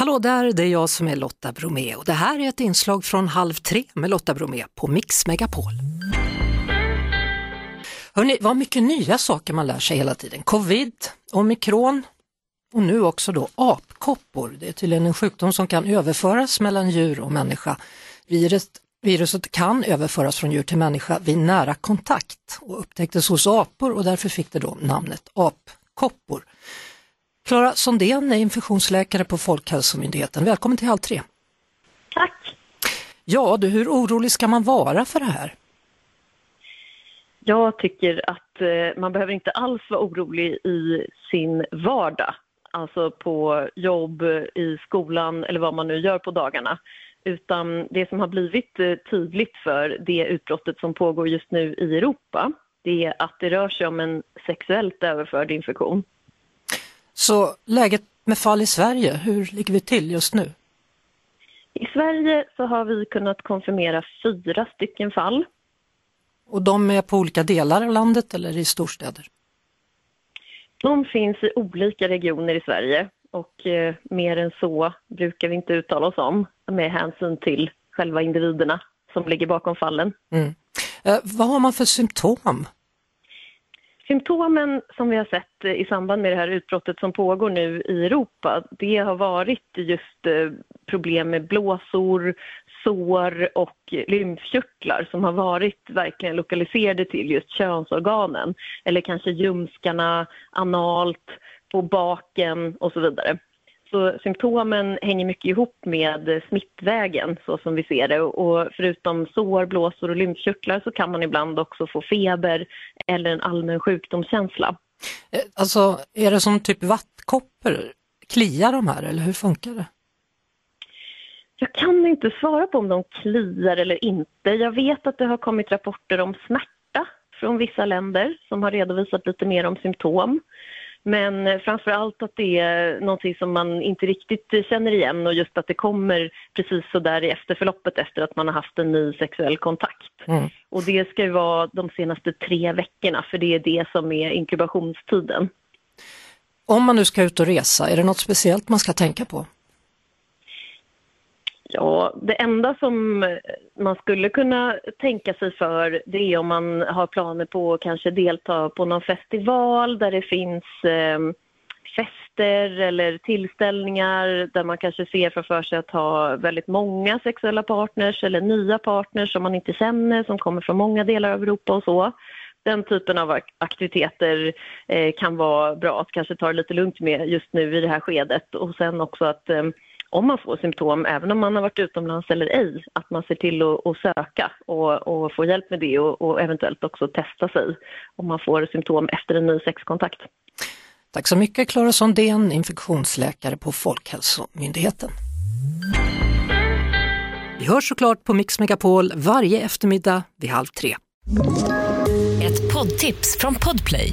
Hallå där, det är jag som är Lotta Bromé och det här är ett inslag från Halv tre med Lotta Bromé på Mix Megapol. Hörrni, vad mycket nya saker man lär sig hela tiden. Covid, omikron och nu också då apkoppor. Det är tydligen en sjukdom som kan överföras mellan djur och människa. Viruset, viruset kan överföras från djur till människa vid nära kontakt och upptäcktes hos apor och därför fick det då namnet apkoppor. Klara Sondén är infektionsläkare på Folkhälsomyndigheten. Välkommen till Halv tre. Tack. Ja, du, hur orolig ska man vara för det här? Jag tycker att eh, man behöver inte alls vara orolig i sin vardag. Alltså på jobb, i skolan eller vad man nu gör på dagarna. Utan det som har blivit eh, tydligt för det utbrottet som pågår just nu i Europa det är att det rör sig om en sexuellt överförd infektion. Så läget med fall i Sverige, hur ligger vi till just nu? I Sverige så har vi kunnat konfirmera fyra stycken fall. Och de är på olika delar av landet eller i storstäder? De finns i olika regioner i Sverige och eh, mer än så brukar vi inte uttala oss om med hänsyn till själva individerna som ligger bakom fallen. Mm. Eh, vad har man för symptom? Symptomen som vi har sett eh, i samband med det här utbrottet som pågår nu i Europa, det har varit just eh, problem med blåsor, sår och lymfkörtlar som har varit verkligen lokaliserade till just könsorganen eller kanske ljumskarna, analt, på baken och så vidare. Så symptomen hänger mycket ihop med smittvägen så som vi ser det och förutom sår, blåsor och lymfkörtlar så kan man ibland också få feber eller en allmän sjukdomskänsla. Eh, alltså är det som typ vattkoppor? Kliar de här eller hur funkar det? Jag kan inte svara på om de kliar eller inte. Jag vet att det har kommit rapporter om smärta från vissa länder som har redovisat lite mer om symptom. Men framför allt att det är någonting som man inte riktigt känner igen och just att det kommer precis så där i efterförloppet efter att man har haft en ny sexuell kontakt. Mm. Och det ska ju vara de senaste tre veckorna för det är det som är inkubationstiden. Om man nu ska ut och resa, är det något speciellt man ska tänka på? Ja, det enda som man skulle kunna tänka sig för det är om man har planer på att kanske delta på någon festival där det finns eh, fester eller tillställningar där man kanske ser framför sig att ha väldigt många sexuella partners eller nya partners som man inte känner som kommer från många delar av Europa och så. Den typen av aktiviteter eh, kan vara bra att kanske ta det lite lugnt med just nu i det här skedet och sen också att eh, om man får symptom, även om man har varit utomlands eller ej, att man ser till att, att söka och, och få hjälp med det och, och, eventuellt också testa sig om man får symptom efter en ny sexkontakt. Tack så mycket Klara Sondén, infektionsläkare på Folkhälsomyndigheten. Vi hörs såklart på Mix Megapol varje eftermiddag vid halv tre. Ett poddtips från Podplay.